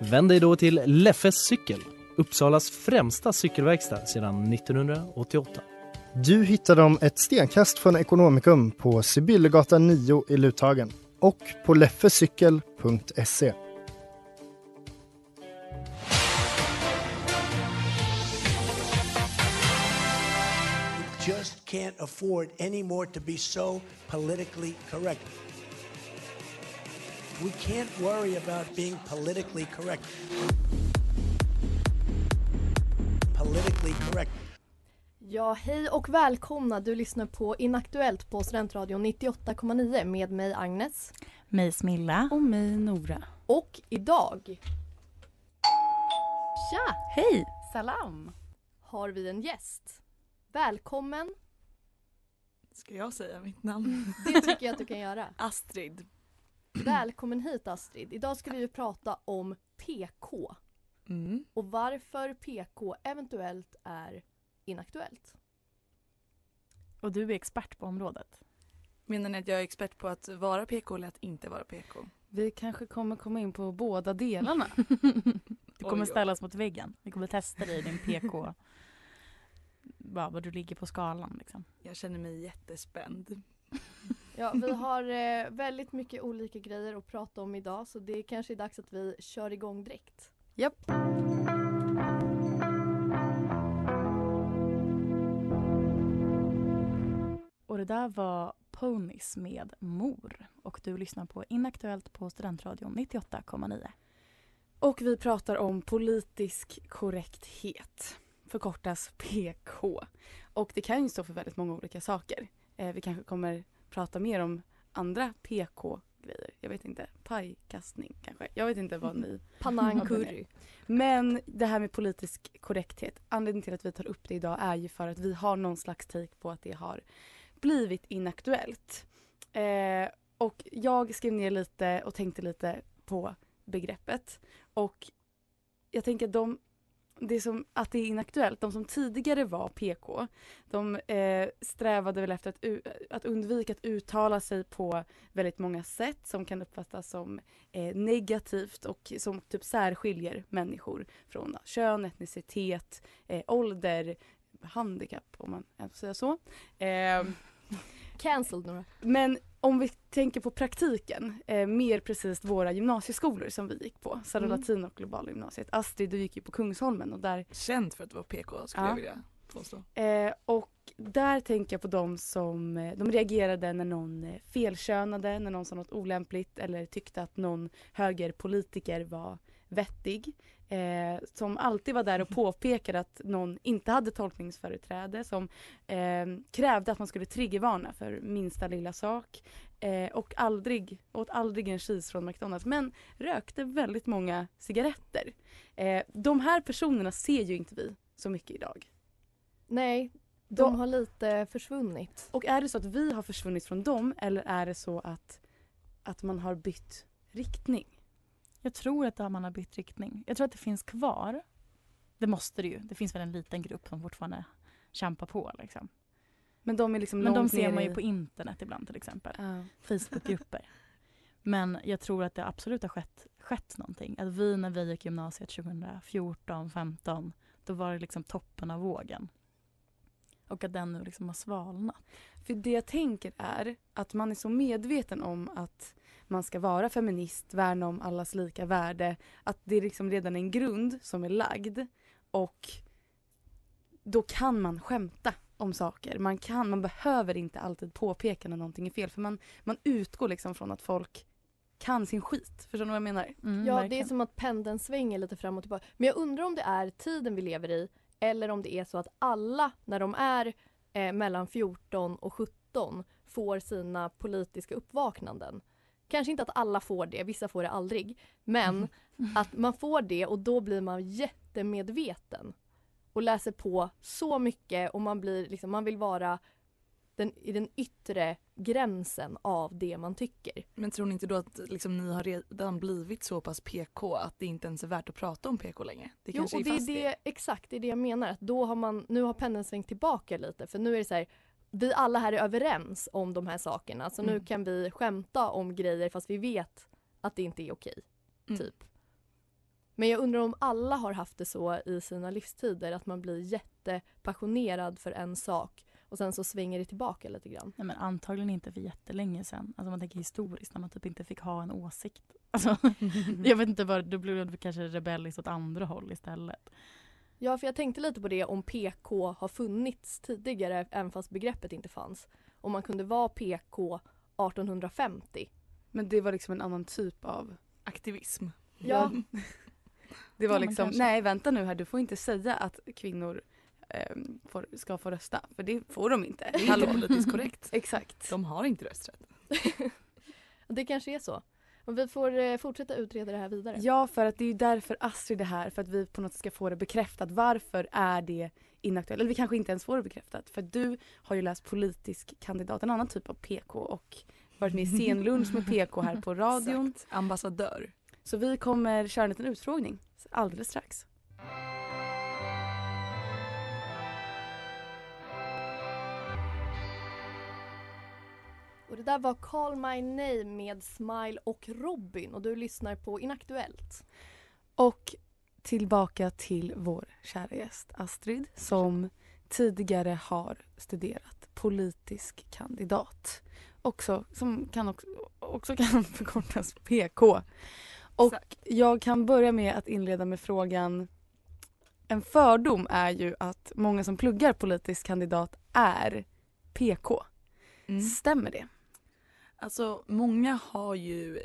Vänd dig då till Leffes cykel, Uppsalas främsta cykelverkstad sedan 1988. Du hittar dem ett stenkast från Ekonomikum på Sibyllegatan 9 i Luthagen och på leffecykel.se. just can't afford anymore to be so politically correct. We can't worry about being politically correct. Politically correct. Ja, hej och välkomna. Du lyssnar på Inaktuellt på Studentradion 98,9 med mig Agnes. Mig Smilla. Och mig Nora. Och idag Tja! Hej! Salam! har vi en gäst. Välkommen. Ska jag säga mitt namn? Det tycker jag att du kan göra. Astrid. Välkommen hit Astrid. Idag ska vi ju prata om PK Mm. och varför PK eventuellt är inaktuellt. Och du är expert på området. Menar ni att jag är expert på att vara PK eller att inte vara PK? Vi kanske kommer komma in på båda delarna. Du kommer Oj, oj. ställas mot väggen. Vi kommer testa dig i din PK. Bara var du ligger på skalan liksom. Jag känner mig jättespänd. Ja, vi har eh, väldigt mycket olika grejer att prata om idag så det kanske är dags att vi kör igång direkt. Japp. Och det där var Ponies med Mor. Och du lyssnar på Inaktuellt på Studentradion 98,9. Och vi pratar om politisk korrekthet. Förkortas PK. Och det kan ju stå för väldigt många olika saker. Eh, vi kanske kommer prata mer om andra PK-grejer. Jag vet inte. Pajkastning kanske. Jag vet inte vad ni... Panang curry. Men det här med politisk korrekthet. Anledningen till att vi tar upp det idag är ju för att vi har någon slags take på att det har blivit inaktuellt. Eh, och jag skrev ner lite och tänkte lite på begreppet. Och jag tänker att de, det som, att det är inaktuellt, de som tidigare var PK, de eh, strävade väl efter att, att undvika att uttala sig på väldigt många sätt som kan uppfattas som eh, negativt och som typ särskiljer människor från kön, etnicitet, eh, ålder, handikapp om man får säga så. Eh, Cancelled några. men om vi tänker på praktiken, eh, mer precis våra gymnasieskolor som vi gick på, Södra Mm. Latin och Globala gymnasiet. Astrid, du gick ju på Kungsholmen och där Känd för att vara PK skulle Ja. jag vilja påstå. Eh, och där tänker jag på de som eh, de reagerade när någon eh, felkönade, när någon sa något olämpligt eller tyckte att någon högerpolitiker var vettig. Eh, som alltid var där och påpekade att någon inte hade tolkningsföreträde. Som eh, krävde att man skulle triggervarna för minsta lilla sak. Eh, och aldrig, åt aldrig en cheese från McDonalds. Men rökte väldigt många cigaretter. Eh, de här personerna ser ju inte vi så mycket idag. Nej, de har lite försvunnit. Och är det så att vi har försvunnit från dem eller är det så att, att man har bytt riktning? Jag tror att man har bytt riktning. Jag tror att det finns kvar. Det måste det ju. Det finns väl en liten grupp som fortfarande kämpar på. Liksom. Men de är liksom Men de ser man i- ju på internet ibland till exempel. Ja. Facebookgrupper. Men jag tror att det absolut har skett, skett någonting. Att vi när vi gick gymnasiet 2014, 15 då var det liksom toppen av vågen. Och att den nu liksom har svalnat. För det jag tänker är att man är så medveten om att man ska vara feminist, värna om allas lika värde. Att det är liksom redan en grund som är lagd. Och då kan man skämta om saker. Man, kan, man behöver inte alltid påpeka när någonting är fel. För man, man utgår liksom från att folk kan sin skit. Förstår ni vad jag menar? Mm, Ja, det är verkligen. som att pendeln svänger lite fram och tillbaka. Men jag undrar om det är tiden vi lever i eller om det är så att alla när de är eh, mellan 14 och 17 får sina politiska uppvaknanden. Kanske inte att alla får det, vissa får det aldrig. Men att man får det och då blir man jättemedveten. Och läser på så mycket och man blir liksom, man vill vara den, i den yttre gränsen av det man tycker. Men tror ni inte då att liksom, ni har redan blivit så pass PK att det inte ens är värt att prata om PK längre? Det Jo, och det är fast det, exakt det är det jag menar. Att då har man, nu har pendeln svängt tillbaka lite för nu är det så här vi alla här är överens om de här sakerna så nu Mm. kan vi skämta om grejer fast vi vet att det inte är okej. Mm. Typ. Men jag undrar om alla har haft det så i sina livstider att man blir jättepassionerad för en sak och sen så svänger det tillbaka lite grann. Nej, men antagligen inte för jättelänge sedan. Alltså man tänker historiskt när man typ inte fick ha en åsikt. Alltså, jag vet inte vad, då blev det kanske rebelliskt åt andra håll istället. Ja, för jag tänkte lite på det om PK har funnits tidigare även fast begreppet inte fanns. Om man kunde vara PK 1850. Men det var liksom en annan typ av Aktivism. Ja, Det var Ja, liksom, nej vänta nu här du får inte säga att kvinnor ehm, får, ska få rösta för det får de inte. Det är politiskt korrekt. Exakt. De har inte rösträtt. det kanske är så. Och vi får eh, fortsätta utreda det här vidare. Ja för att det är ju därför Astrid är här för att vi på något sätt ska få det bekräftat. Varför är det inaktuellt? Eller vi kanske inte ens får det bekräftat för du har ju läst politisk kandidat, en annan typ av PK och varit med i scenlunch med PK här på radion. Ambassadör. Så vi kommer köra en liten utfrågning alldeles strax. Och det där var Call My Name med Smile och Robin och du lyssnar på Inaktuellt. Och tillbaka till vår kära gäst Astrid som tidigare har studerat politisk kandidat. Också, som kan också, också kan förkortas PK. Och jag kan börja med att inleda med frågan En fördom är ju att många som pluggar politisk kandidat är PK. Mm. Stämmer det? Alltså många har ju,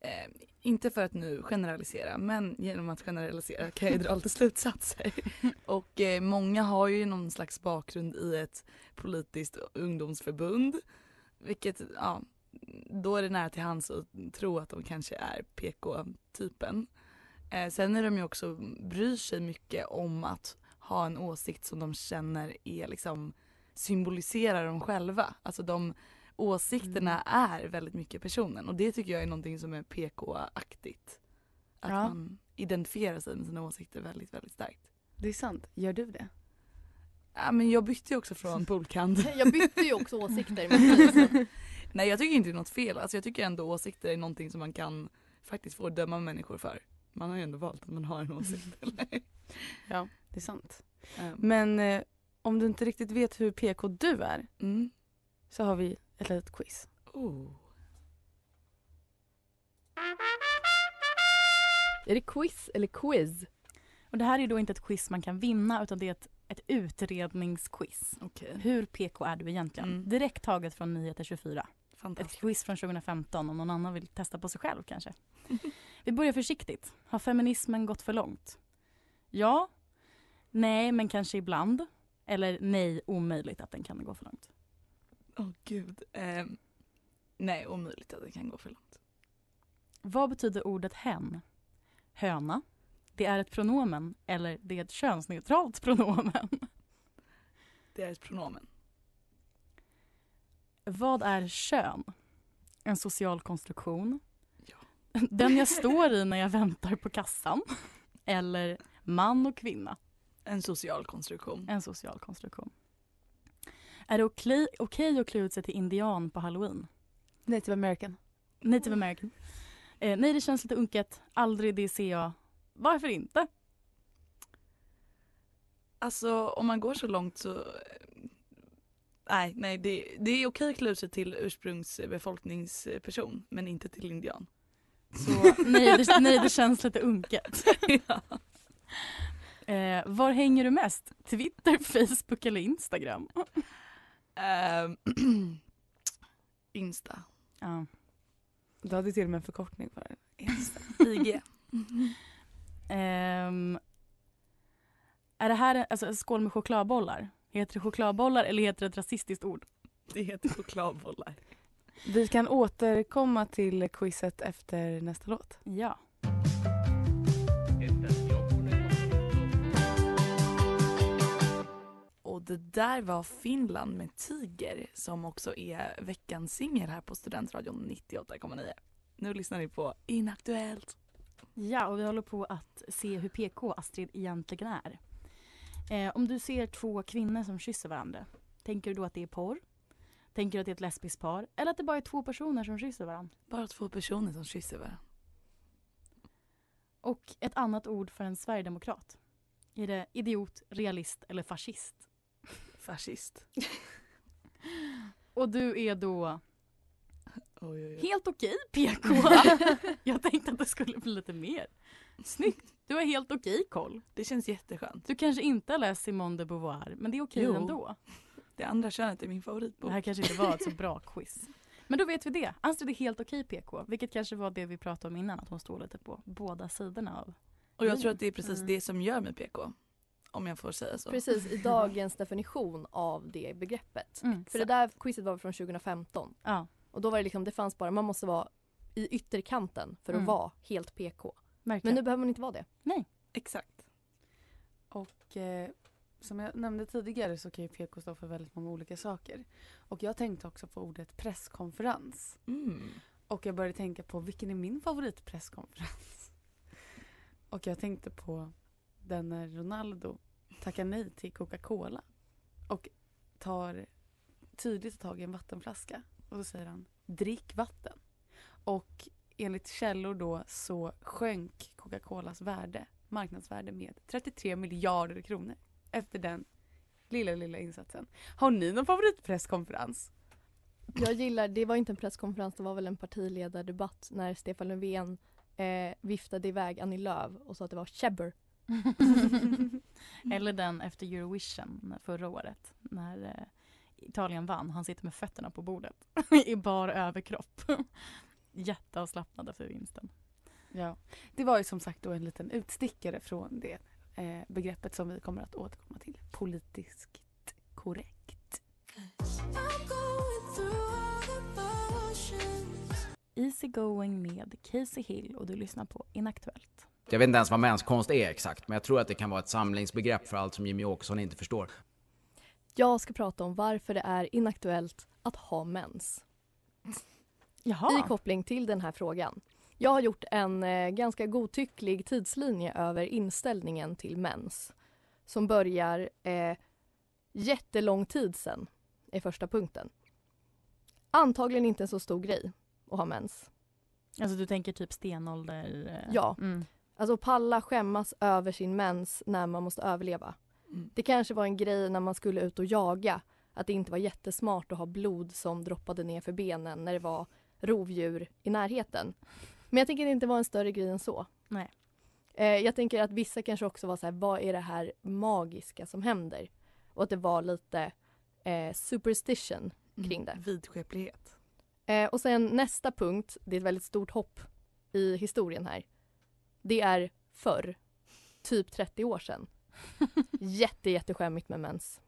eh, inte för att nu generalisera, men genom att generalisera kan jag dra lite slutsatser. Och eh, många har ju någon slags bakgrund i ett politiskt ungdomsförbund. Vilket, ja, då är det nära till hands att tro att de kanske är PK-typen. Eh, sen är de ju också, bryr sig mycket om att ha en åsikt som de känner är liksom symboliserar dem själva. Alltså de åsikterna är väldigt mycket personen och det tycker jag är någonting som är PK-aktigt. Att Ja. man identifierar sig med sina åsikter väldigt, väldigt starkt. Det är sant. Gör du det? Ja, men jag bytte ju också från polkand. Jag bytte ju också åsikter. Men Nej jag tycker inte det är något fel. Alltså, jag tycker ändå åsikter är någonting som man kan faktiskt få döma människor för. Man har ju ändå valt att man har en åsikt. Eller? Ja, det är sant. Ehm, Men eh, om du inte riktigt vet hur PK du är mm. så har vi ett litet quiz. oh. är det quiz eller quiz? Och det här är då inte ett quiz man kan vinna utan det är ett, ett utredningsquiz. Okej, Hur PK är du egentligen? Mm. Direkt taget från Nyheter 24. Ett quiz från 2015 om någon annan vill testa på sig själv kanske. Vi börjar försiktigt. Har feminismen gått för långt? Ja. Nej, men kanske ibland. Eller nej, omöjligt att den kan gå för långt. Åh gud. Ehm, nej omöjligt att det kan gå för långt. Vad betyder ordet hen? Höna? Det är ett pronomen eller det är ett könsneutralt pronomen. Det är ett pronomen. Vad är kön? En social konstruktion? Ja. Den jag står i när jag väntar på kassan? Eller man och kvinna? En social konstruktion. En social konstruktion. Är det okej okej att klä ut sig till indian på halloween? Native American. Native American. Eh, nej, det känns lite unket. Aldrig, det ser jag. Varför inte? Alltså om man går så långt så Nej, nej det, det är okej att klä ut sig till ursprungsbefolkningsperson men inte till indian. Så nej, det, nej, det känns lite unket. ja. Eh, var hänger du mest? Twitter, Facebook eller Instagram? Ehm, Insta. Ja. Du hade till och med en förkortning för det. Insta. IG. Ehm, är det här alltså, skål med chokladbollar? Heter det chokladbollar eller heter det ett rasistiskt ord? Det heter chokladbollar. Vi kan återkomma till quizet efter nästa låt. Ja. Det där var Finland med Tiger som också är veckans singel här på Studentradion 98,9. Nu lyssnar ni på Inaktuellt. Ja, och vi håller på att se hur PK Astrid egentligen är. Eh, om du ser två kvinnor som kysser varandra, tänker du då att det är porr? Tänker du att det är ett lesbiskt par? Eller att det bara är två personer som kysser varandra? Bara två personer som kysser varandra. Och ett annat ord för en sverigedemokrat. Är det idiot, realist eller fascist? Fascist. Och du är då Oj, oj, oj. helt okej PK. Jag tänkte att det skulle bli lite mer. Snyggt. Du har helt okej koll. Det känns jätteskönt. Du kanske inte har läst Simone de Beauvoir, men det är okej Jo. ändå. Det andra könet är min Det favoritbok. här kanske inte var ett så bra quiz. Men då vet vi det. Astrid är helt okej PK, vilket kanske var det vi pratade om innan, att hon står lite på båda sidorna av. Och jag tror att det är precis Mm. det som gör mig PK. Om jag får säga så. Precis, i dagens definition av det begreppet. Mm. För det där quizet var från 2015. Ja, Och då var det liksom, det fanns bara, man måste vara i ytterkanten för att Mm. vara helt PK. Men verkligen. nu behöver man inte vara det. Exakt. Och eh, som jag nämnde tidigare så kan ju PK stå för väldigt många olika saker. Och jag tänkte också på ordet presskonferens. Mm. Och jag började tänka på vilken är min favoritpresskonferens? Och jag tänkte på den när Ronaldo tackar nej till Coca-Cola och tar tydligt tag i en vattenflaska och så säger han drick vatten. Och enligt källor då så sjönk Coca-Colas värde, marknadsvärde med 33 miljarder kronor efter den lilla, lilla insatsen. Har ni någon favoritpresskonferens? Jag gillar, det var inte en presskonferens, det var väl en partiledardebatt när Stefan Löfven eh, viftade iväg Annie Lööf och sa att det var käbber Eller den efter Eurovision förra året, när eh, Italien vann. Han sitter med fötterna på bordet i bar överkropp. Jätteavslappnad efter vinsten. Ja, det var ju som sagt då en liten utstickare från det eh, begreppet som vi kommer att återkomma till. Politiskt korrekt. Easy going med Casey Hill och du lyssnar på Inaktuellt. Jag vet inte ens vad menskonst är exakt, men jag tror att det kan vara ett samlingsbegrepp för allt som Jimmy Åkesson inte förstår. Jag ska prata om varför det är inaktuellt att ha mens. Jaha. I koppling till den här frågan. Jag har gjort en eh, ganska godtycklig tidslinje över inställningen till mens. Som börjar eh, jättelång tid sen, är första punkten. Antagligen inte en så stor grej att ha mens. Alltså du tänker typ stenålder? eh, Ja. Mm. Alltså palla skämmas över sin mens när man måste överleva. Mm. Det kanske var en grej när man skulle ut och jaga. Att det inte var jättesmart att ha blod som droppade ner för benen när det var rovdjur i närheten. Men jag tänker att det inte var en större grej än så. Nej. Eh, jag tänker att vissa kanske också var så här, vad är det här magiska som händer? Och att det var lite eh, superstition kring det. Mm. Vidskeplighet. Eh, och sen nästa punkt, det är ett väldigt stort hopp i historien här. Det är förr, typ 30 år sedan. Jätte, jätteskämmigt med mens.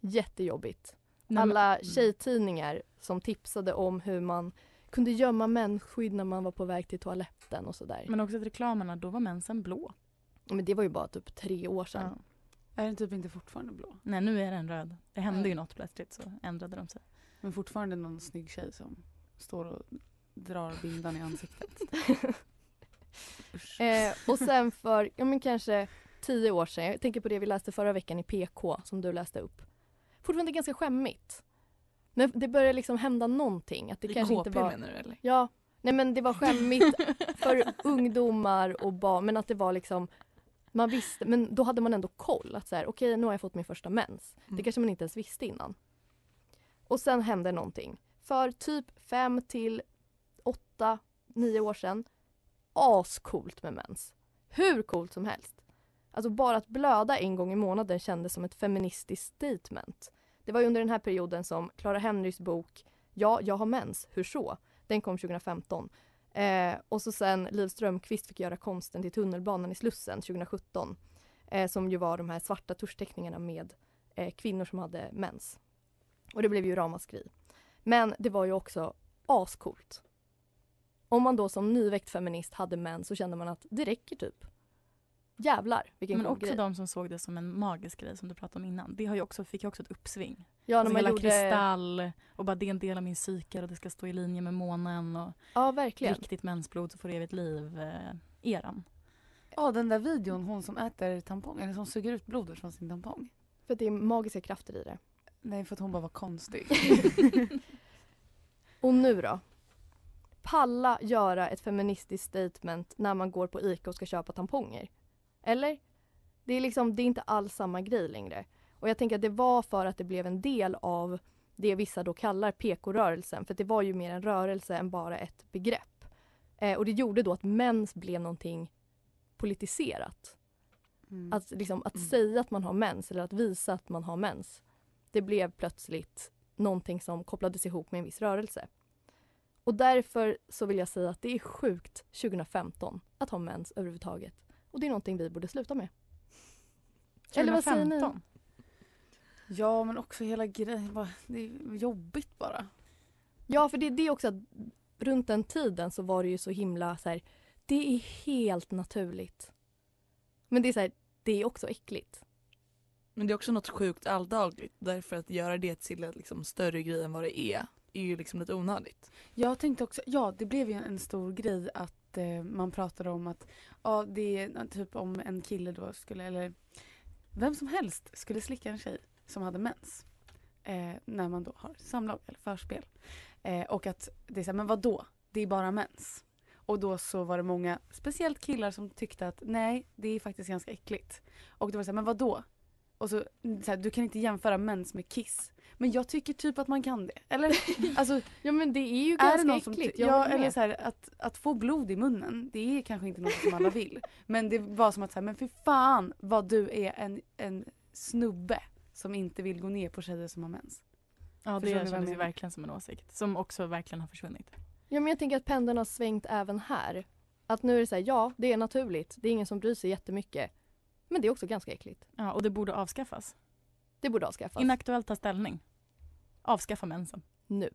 Jättejobbigt. Alla tjejtidningar som tipsade om hur man kunde gömma mensskydd när man var på väg till toaletten och sådär. Men också att reklamerna, då var mensen blå. Men det var ju bara typ tre år sedan. Ja. Är den typ inte fortfarande blå? Nej nu är den röd. Det hände Nej. ju något plötsligt så ändrade de sig. Men fortfarande någon snygg tjej som står och drar bindan i ansiktet. Eh, och sen för, ja men kanske tio år sedan, jag tänker på det vi läste förra veckan i PK som du läste upp. Fortfarande ganska skämmigt. Men det börjar liksom hända någonting. Att det I kanske KP inte var... menar du eller? Ja, nej men det var skämmigt för ungdomar och barn men att det var liksom man visste, men då hade man ändå koll att så här, okej nu har jag fått min första mens. Det Mm. kanske man inte ens visste innan. Och sen hände någonting. För typ fem till åtta, nio år sedan. Ascoolt med mens. Hur coolt som helst. Alltså bara att blöda en gång i månaden kändes som ett feministiskt statement. Det var ju under den här perioden som Clara Henrys bok Ja, jag har mens, hur så? Den kom 2015. Eh, och så sen Liv Strömquist fick göra konsten till tunnelbanan i Slussen 2017. Eh, som ju var de här svarta tuschteckningarna med eh, kvinnor som hade mens. Och det blev ju ramaskri. Men det var ju också ascoolt. Om man då som nyväckt feminist hade män så kände man att det räcker typ. Jävlar vilken Men cool också grej. de som såg det som en magisk grej som du pratade om innan. Det har ju också, fick ju också ett uppsving. Ja, när alltså man hela gjorde... kristall och bara det är en del av min cykel och det ska stå i linje med månen och Ja, verkligen. riktigt mensblod så får evigt liv. Eh, eran. Ja den där videon, hon som äter tampong, eller som suger ut blodet från sin tampong. För att det är magiska krafter i det. Nej för att hon bara var konstig. Och nu då? Palla göra ett feministiskt statement när man går på ICA och ska köpa tamponger. Eller? Det är liksom, det är inte alls samma grej längre. Och jag tänker att det var för att det blev en del av det vissa då kallar PK-rörelsen. För det var ju mer en rörelse än bara ett begrepp. Eh, och det gjorde då att mens blev någonting politiserat. Mm. Att, liksom, att Mm. säga att man har mens eller att visa att man har mens. Det blev plötsligt någonting som kopplades ihop med en viss rörelse. Och därför så vill jag säga att det är sjukt 2015 att ha mens överhuvudtaget. Och det är någonting vi borde sluta med. Eller vad säger ni? 2015. Ja men också hela grejen, det är jobbigt bara. Ja, för det, det är också att runt den tiden så var det ju så himla så här, det är helt naturligt. Men det är så här, det är också äckligt. Men det är också något sjukt alldagligt därför att göra det till en liksom större grej än vad det är är ju liksom lite onödigt. Jag tänkte också, ja det blev ju en stor grej att eh, man pratade om att ja det är typ om en kille då skulle, eller vem som helst skulle slicka en tjej som hade mens. Eh, när man då har samlag eller förspel. Eh, och att det är såhär, men vad då? Det är bara mens. Och då så var det många, speciellt killar som tyckte att nej det är faktiskt ganska äckligt. Och det var såhär, men vad då? Och så, så här, du kan inte jämföra mens med kiss. Men jag tycker typ att man kan det. Eller? Alltså, Ja men det är ju är det ganska någon som äckligt. jag ja, eller så här, att, att få blod i munnen, det är kanske inte något som alla vill. Men det var som att säga, men för fan vad du är en, en snubbe som inte vill gå ner på tjejer som har mens. Ja, det kändes ju verkligen som en åsikt. Som också verkligen har försvunnit. Ja men jag tänker att pendeln har svängt även här. Att nu är det så här, ja det är naturligt, det är ingen som bryr sig jättemycket. Men det är också ganska äckligt. Ja, och det borde avskaffas. Det borde avskaffas. Inaktuellt ta ställning. Avskaffa mensen. nu.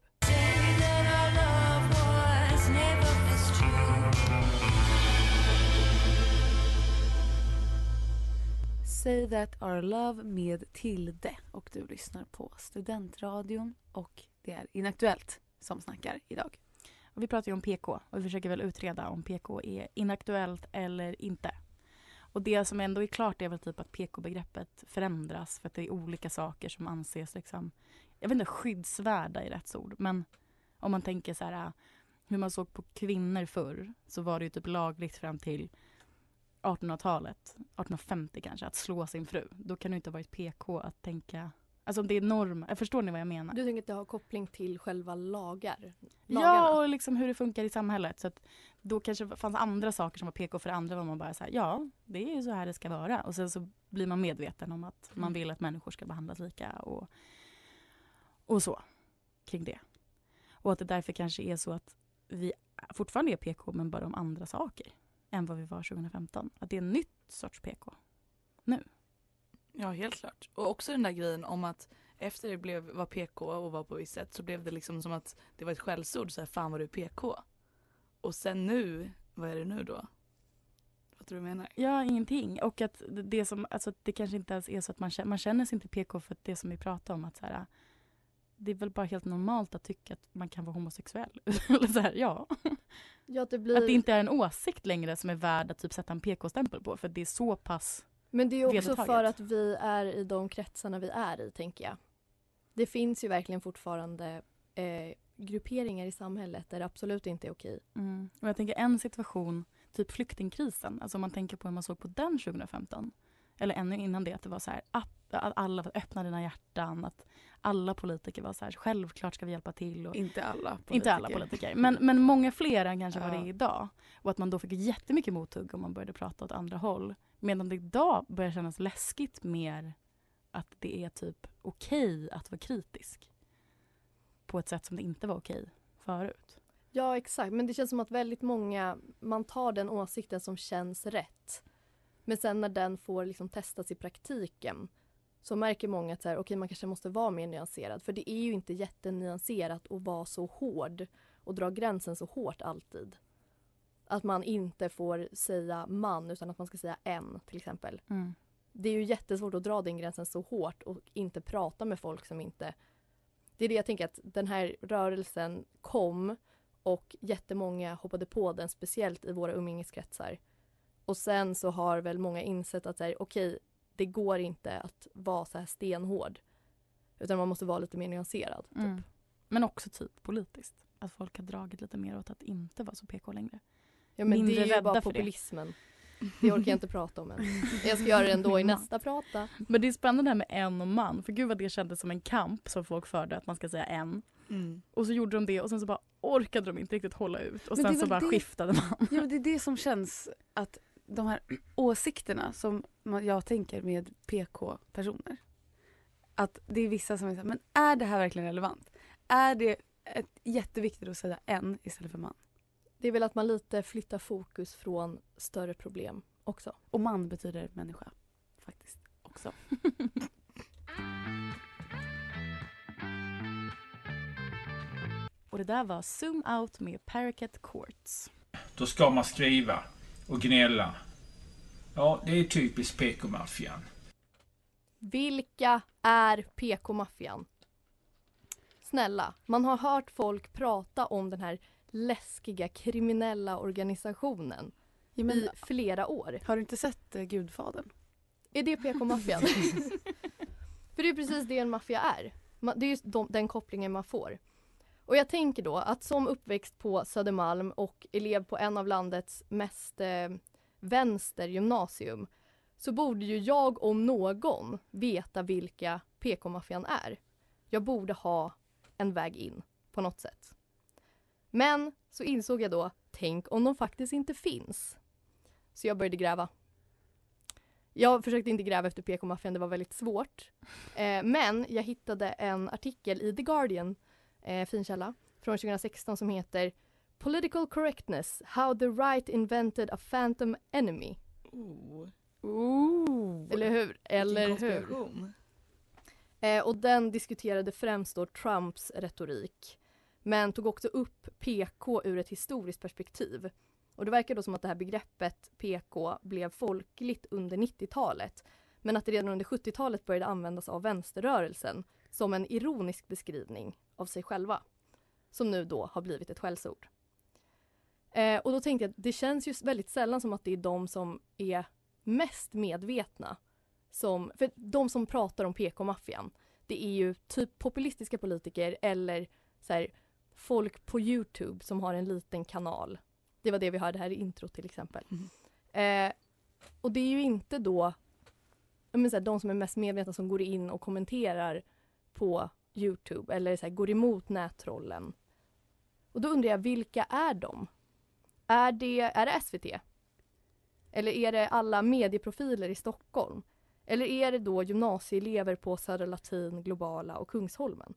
Say that our love med Tilde och du lyssnar på Studentradion och det är Inaktuellt som snackar idag. Och vi pratar ju om PK och vi försöker väl utreda om PK är inaktuellt eller inte. Och det som ändå är klart är väl typ att PK-begreppet förändras för att det är olika saker som anses liksom, jag vet inte, skyddsvärda i rätt ord, men om man tänker så här hur man såg på kvinnor förr så var det ju typ lagligt fram till 1800-talet, 1850 kanske, att slå sin fru. Då kan det inte ha varit PK att tänka, alltså om det är norm, förstår ni vad jag menar? Du tänker att det har koppling till själva lagar? Ja, lagarna? och liksom hur det funkar i samhället. Så då kanske det fanns andra saker som var PK för andra var man bara så här, ja, det är ju så här det ska vara. Och sen så blir man medveten om att man vill att människor ska behandlas lika och, och så kring det. Och att det därför kanske är så att vi fortfarande är PK men bara om andra saker än vad vi var 2015. Att det är en nytt sorts PK. Ja, helt klart. Och också den där grejen om att efter det blev, var PK och var på visst sätt så blev det liksom som att det var ett skällsord. Så här, fan vad du är PK. Och sen nu, vad är det nu då? Fattar du vad jag menar? Ja, ingenting. Och att det- som, alltså det kanske inte ens är så att man känner, man känner sig inte PK för det som vi pratar om att så här, det är väl bara helt normalt att tycka att man kan vara homosexuell. Eller så här, ja. Ja, att det blir... Att det inte är en åsikt längre som är värd att typ sätta en PK-stämpel på för det är så pass Men det är också vedertaget. för att vi är i de kretsarna vi är i, tänker jag. Det finns ju verkligen fortfarande eh, grupperingar i samhället där det absolut inte är okej. Mm. Och jag tänker en situation, typ flyktingkrisen, alltså om man tänker på hur man såg på den 2015. Eller ännu innan det, att det var så här alla öppnade dina hjärtan, att alla politiker var så här, självklart ska vi hjälpa till. Och, Inte alla politiker. Inte alla politiker, men, men många fler än kanske vad det Ja. är idag. Och att man då fick jättemycket mothugg om man började prata åt andra håll. Medan det idag börjar kännas läskigt mer att det är typ okej att vara kritisk. På ett sätt som det inte var okej förut. Ja, exakt. Men det känns som att väldigt många, man tar den åsikten som känns rätt. Men sen när den får liksom testas i praktiken så märker många att så här, okej, man kanske måste vara mer nyanserad. För det är ju inte jättenyanserat att vara så hård och dra gränsen så hårt alltid. Att man inte får säga man utan att man ska säga en till exempel. Mm. Det är ju jättesvårt att dra den gränsen så hårt och inte prata med folk som inte... Det är det jag tänker att den här rörelsen kom och jättemånga hoppade på den, speciellt i våra umgängeskretsar. Och sen så har väl många insett att okej, det går inte att vara så här stenhård. Utan man måste vara lite mer nyanserad. Typ. Mm. Men också typ politiskt. Att folk har dragit lite mer åt att inte vara så PK längre. Ja, men Mindre det är ju bara för det. populismen. Det orkar jag inte prata om än. Jag ska göra det ändå i nästa prata. Men det är spännande det här med en och man. För gud vad det kändes som en kamp som folk förde att man ska säga en. Mm. Och så gjorde de det och sen så bara orkade de inte riktigt hålla ut. Och Men sen så bara det- skiftade man. Ja, men det är det som känns att de här åsikterna som jag tänker med PK-personer. Att det är vissa som är så här, men är det här verkligen relevant? Är det ett, jätteviktigt att säga en istället för man? Det är väl att man lite flyttar fokus från större problem också. Och man betyder människa. Faktiskt också. Och det där var Zoom Out med Parakeet Courts. Då ska man skriva och gnälla. Ja, det är typiskt PK-maffian. Vilka är PK-maffian? Snälla, man har hört folk prata om den här läskiga kriminella organisationen Ja, men, i flera år. har du inte sett eh, Gudfadern? Är det PK-maffian? För det är precis det en maffia är. Det är just de, den kopplingen man får. Och jag tänker då att som uppväxt på Södermalm och elev på en av landets mest eh, vänster gymnasium så borde ju jag om någon veta vilka PK-maffian är. Jag borde ha en väg in på något sätt. Men så insåg jag då, tänk om de faktiskt inte finns. Så jag började gräva. Jag försökte inte gräva efter PK-maffian, det var väldigt svårt. Eh, men jag hittade en artikel i The Guardian, eh, fin källa, från 2016 som heter Political correctness, how the right invented a phantom enemy. Oh. Ooh. Eller hur? Eller hur? Eh, och den diskuterade främst då Trumps retorik. Men tog också upp PK ur ett historiskt perspektiv. Och det verkar då som att det här begreppet PK blev folkligt under 90-talet. Men att det redan under 70-talet började användas av vänsterrörelsen som en ironisk beskrivning av sig själva. Som nu då har blivit ett skällsord. Eh, och då tänkte jag att det känns ju väldigt sällan som att det är de som är mest medvetna som, för de som pratar om PK-maffian, det är ju typ populistiska politiker eller så här, folk på Youtube som har en liten kanal. Det var det vi hörde här i intro till exempel. Eh, och det är ju inte då så här, de som är mest medvetna som går in och kommenterar på Youtube eller så här, går emot nättrollen. Och då undrar jag, vilka är de? Är det, är det SVT? Eller är det alla medieprofiler i Stockholm? Eller är det då gymnasieelever på Södra Latin, Globala och Kungsholmen?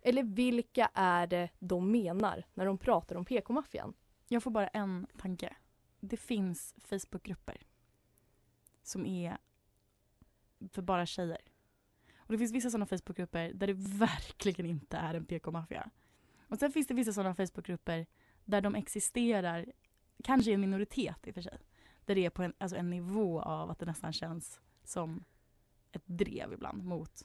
Eller vilka är det de menar när de pratar om PK-maffian? Jag får bara en tanke. Det finns Facebookgrupper som är för bara tjejer. Och det finns vissa sådana Facebookgrupper där det verkligen inte är en PK-maffia. Och sen finns det vissa sådana Facebookgrupper där de existerar, kanske i en minoritet i och för sig. Där det är på en, alltså en nivå av att det nästan känns som ett drev ibland mot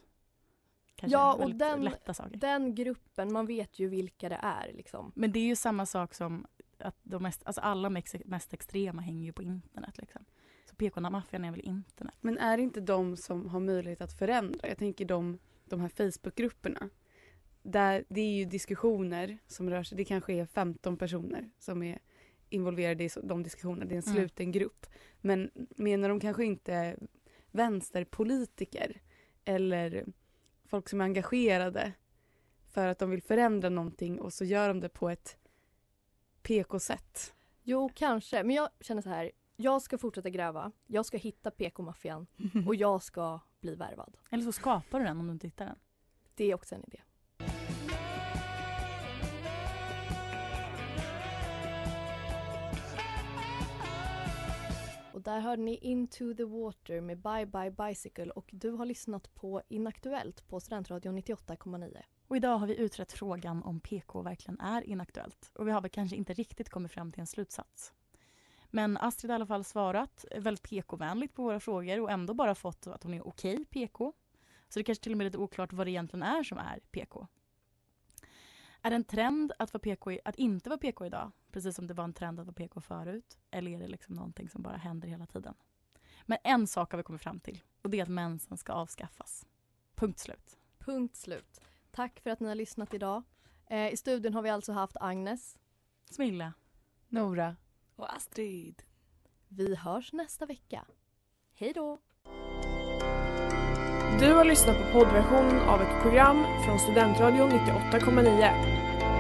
kanske Ja, och den- lätta saker. Den gruppen, man vet ju vilka det är liksom. Men det är ju samma sak som att de mest, alltså alla mest, mest extrema hänger ju på internet. Liksom. Så PK-maffian är väl internet. Men är det inte de som har möjlighet att förändra? Jag tänker de, de här Facebookgrupperna. Där det är ju diskussioner som rör sig. Det kanske är 15 personer som är involverade i de diskussionerna. Det är en Mm. sluten grupp. Men menar de kanske inte vänsterpolitiker eller folk som är engagerade för att de vill förändra någonting och så gör de det på ett PK-sätt? Jo, kanske. Men jag känner så här. Jag ska fortsätta gräva. Jag ska hitta PK-maffian och jag ska bli värvad. Eller så skapar du den om du inte hittar den. Det är också en idé. Där hörde ni Into the Water med Bye Bye Bicycle och du har lyssnat på Inaktuellt på Studentradion 98,9. Och idag har vi utrett frågan om PK verkligen är inaktuellt. Och vi har väl kanske inte riktigt kommit fram till en slutsats. Men Astrid har i alla fall svarat väldigt PK-vänligt på våra frågor och ändå bara fått att hon är okej PK. Så det kanske till och med är lite oklart vad det egentligen är som är PK. Är det en trend att, vara PK, i- att inte vara PK idag? Precis som det var en trend att vara PK förut? Eller är det liksom någonting som bara händer hela tiden? Men en sak har vi kommit fram till och det är att mensen ska avskaffas. Punkt slut. Punkt slut. Tack för att ni har lyssnat idag. Eh, I studion har vi alltså haft Agnes. Smilla. Nora. Och Astrid. Vi hörs nästa vecka. Hej då! Du har lyssnat på poddversion av ett program från Studentradion 98,9.